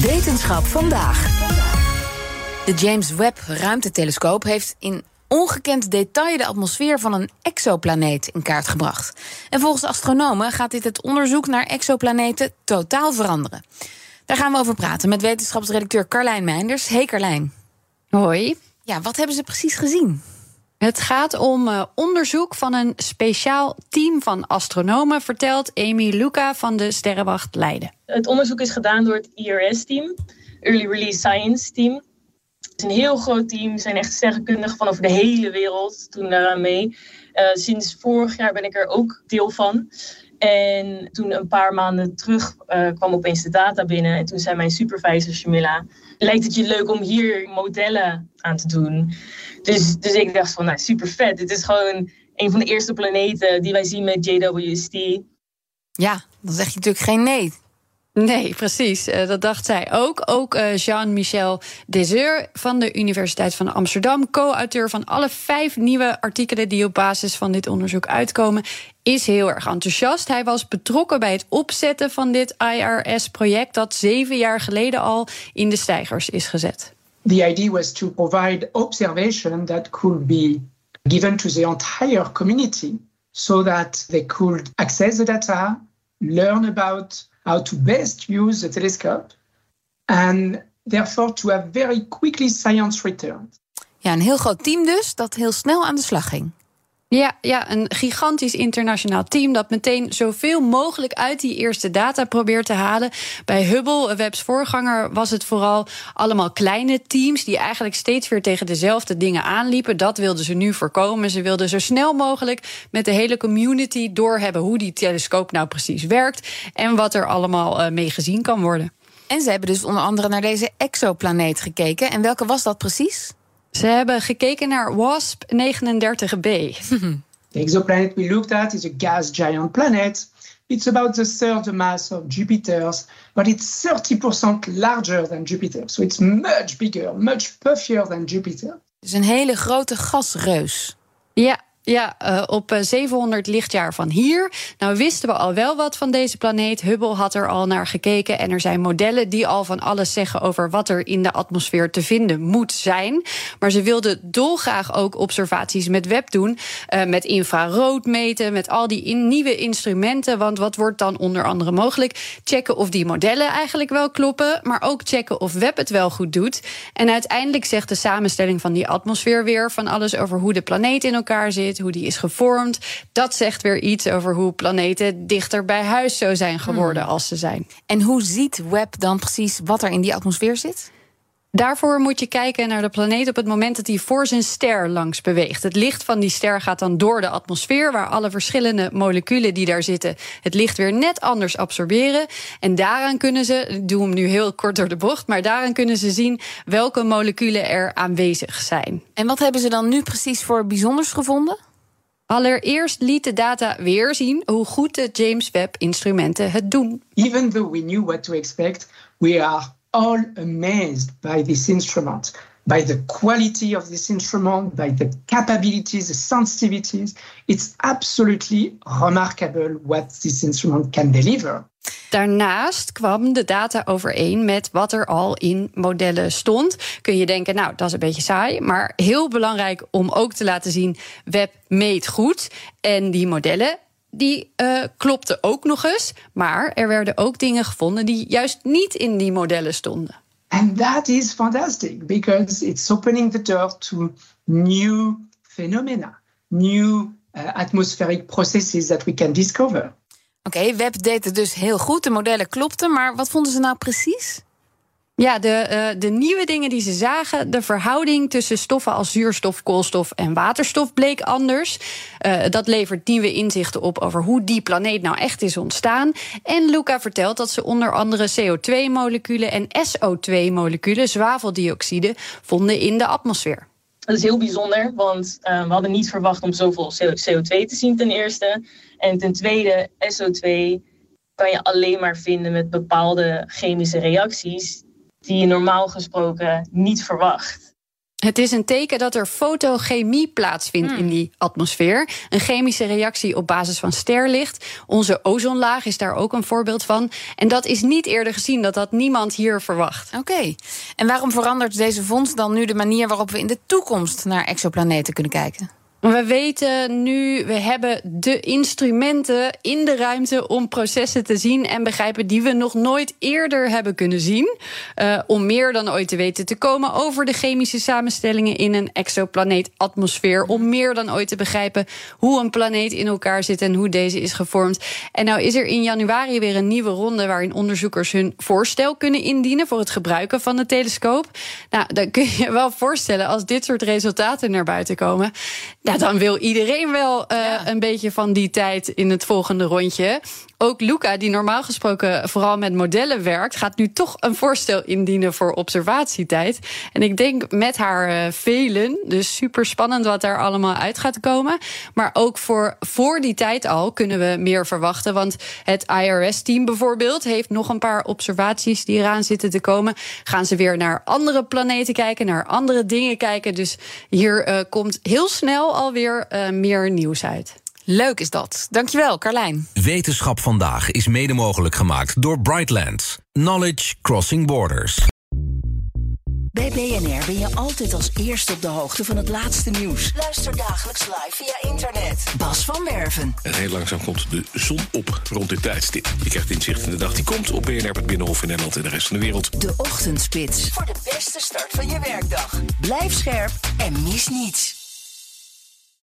Wetenschap vandaag. De James Webb ruimtetelescoop heeft in ongekend detail de atmosfeer van een exoplaneet in kaart gebracht. En volgens astronomen gaat dit het onderzoek naar exoplaneten totaal veranderen. Daar gaan we over praten met wetenschapsredacteur Carlijn Meinders. Hey Carlijn. Hoi. Ja, wat hebben ze precies gezien? Het gaat om uh, onderzoek van een speciaal team van astronomen, vertelt Amy Luca van de Sterrenwacht Leiden. Het onderzoek is gedaan door het IRS-team, Early Release Science Team. Het is een heel groot team, zijn echt sterrenkundigen van over de hele wereld, doen daaraan mee. Uh, sinds vorig jaar ben ik er ook deel van. En toen een paar maanden terug uh, kwam opeens de data binnen. En toen zei mijn supervisor Jamila, lijkt het je leuk om hier modellen aan te doen? Dus, dus ik dacht van, nou super vet. Dit is gewoon een van de eerste planeten die wij zien met JWST. Ja, dan zeg je natuurlijk geen nee. Nee, precies. Uh, dat dacht zij ook. Ook uh, Jean-Michel Deseur van de Universiteit van Amsterdam, co-auteur van alle vijf nieuwe artikelen die op basis van dit onderzoek uitkomen, is heel erg enthousiast. Hij was betrokken bij het opzetten van dit IRS-project dat zeven jaar geleden al in de stijgers is gezet. The idea was to provide observation that could be given to the entire community so that they could access the data, learn about how to best use the telescope, and therefore to have very quickly science returns. Ja, een heel groot team dus dat heel snel aan de slag ging. Ja, ja, een gigantisch internationaal team dat meteen zoveel mogelijk uit die eerste data probeert te halen. Bij Hubble, Webb's voorganger, was het vooral allemaal kleine teams die eigenlijk steeds weer tegen dezelfde dingen aanliepen. Dat wilden ze nu voorkomen. Ze wilden zo snel mogelijk met de hele community doorhebben hoe die telescoop nou precies werkt en wat er allemaal mee gezien kan worden. En ze hebben dus onder andere naar deze exoplaneet gekeken. En welke was dat precies? Ze hebben gekeken naar WASP 39b. the exoplanet we looked at is a gas giant planet. It's about the third mass of Jupiter's, but it's 30% larger than Jupiter. So it's much bigger, much puffier than Jupiter. Dus een hele grote gasreus. Ja, ja, uh, op 700 lichtjaar van hier. Nou wisten we al wel wat van deze planeet. Hubble had er al naar gekeken. En er zijn modellen die al van alles zeggen over wat er in de atmosfeer te vinden moet zijn. Maar ze wilden dolgraag ook observaties met web doen. Uh, met infrarood meten, met al die nieuwe instrumenten. Want wat wordt dan onder andere mogelijk? Checken of die modellen eigenlijk wel kloppen. Maar ook checken of web het wel goed doet. En uiteindelijk zegt de samenstelling van die atmosfeer weer van alles over hoe de planeet in elkaar zit hoe die is gevormd. Dat zegt weer iets over hoe planeten dichter bij huis zo zijn geworden als ze zijn. En hoe ziet Webb dan precies wat er in die atmosfeer zit? Daarvoor moet je kijken naar de planeet op het moment dat hij voor zijn ster langs beweegt. Het licht van die ster gaat dan door de atmosfeer, waar alle verschillende moleculen die daar zitten het licht weer net anders absorberen. En daaraan kunnen ze, ik doe hem nu heel kort door de bocht, maar daaraan kunnen ze zien welke moleculen er aanwezig zijn. En wat hebben ze dan nu precies voor bijzonders gevonden? Allereerst liet de data weer zien hoe goed de James Webb-instrumenten het doen. Even though we knew what to expect, we are all amazed by this instrument, by the quality of this instrument, by the capabilities, the sensitivities. It's absolutely remarkable what this instrument can deliver. Daarnaast kwam de data overeen met wat er al in modellen stond. Kun je denken, nou, dat is een beetje saai. Maar heel belangrijk om ook te laten zien: web meet goed. En die modellen die uh, klopte ook nog eens. Maar er werden ook dingen gevonden die juist niet in die modellen stonden. And that is fantastic because it's opening the door to new phenomena, new uh, atmospheric processes that we can discover. Oké, okay, Webb deed het dus heel goed. De modellen klopten, maar wat vonden ze nou precies? Ja, de, uh, de nieuwe dingen die ze zagen, de verhouding tussen stoffen als zuurstof, koolstof en waterstof bleek anders. Uh, dat levert nieuwe inzichten op over hoe die planeet nou echt is ontstaan. En Luca vertelt dat ze onder andere CO2-moleculen en SO2-moleculen, zwaveldioxide, vonden in de atmosfeer. Dat is heel bijzonder, want uh, we hadden niet verwacht om zoveel CO2 te zien ten eerste. En ten tweede, SO2 kan je alleen maar vinden met bepaalde chemische reacties die je normaal gesproken niet verwacht. Het is een teken dat er fotochemie plaatsvindt in die atmosfeer. Een chemische reactie op basis van sterlicht. Onze ozonlaag is daar ook een voorbeeld van. En dat is niet eerder gezien, dat had niemand hier verwacht. Oké. En waarom verandert deze vondst dan nu de manier waarop we in de toekomst naar exoplaneten kunnen kijken? We weten nu, we hebben de instrumenten in de ruimte om processen te zien en begrijpen die we nog nooit eerder hebben kunnen zien. Uh, om meer dan ooit te weten te komen over de chemische samenstellingen in een exoplaneetatmosfeer. Om meer dan ooit te begrijpen hoe een planeet in elkaar zit en hoe deze is gevormd. En nou is er in januari weer een nieuwe ronde waarin onderzoekers hun voorstel kunnen indienen voor het gebruiken van de telescoop. Nou, dan kun je je wel voorstellen als dit soort resultaten naar buiten komen ja, dan wil iedereen wel uh, ja. een beetje van die tijd in het volgende rondje. Ook Luca, die normaal gesproken vooral met modellen werkt, gaat nu toch een voorstel indienen voor observatietijd. En ik denk met haar uh, velen, dus super spannend wat daar allemaal uit gaat komen. Maar ook voor, voor die tijd al kunnen we meer verwachten. Want het IRS-team bijvoorbeeld heeft nog een paar observaties die eraan zitten te komen. Gaan ze weer naar andere planeten kijken, naar andere dingen kijken. Dus hier uh, komt heel snel alweer uh, meer nieuws uit. Leuk is dat. Dankjewel, Carlijn. Wetenschap vandaag is mede mogelijk gemaakt door Brightlands. Knowledge Crossing Borders. Bij BNR ben je altijd als eerste op de hoogte van het laatste nieuws. Luister dagelijks live via internet. Bas van Werven. En heel langzaam komt de zon op rond dit tijdstip. Je krijgt inzicht in de dag die komt op BNR, het Binnenhof in Nederland en de rest van de wereld. De Ochtendspits. Voor de beste start van je werkdag. Blijf scherp en mis niets.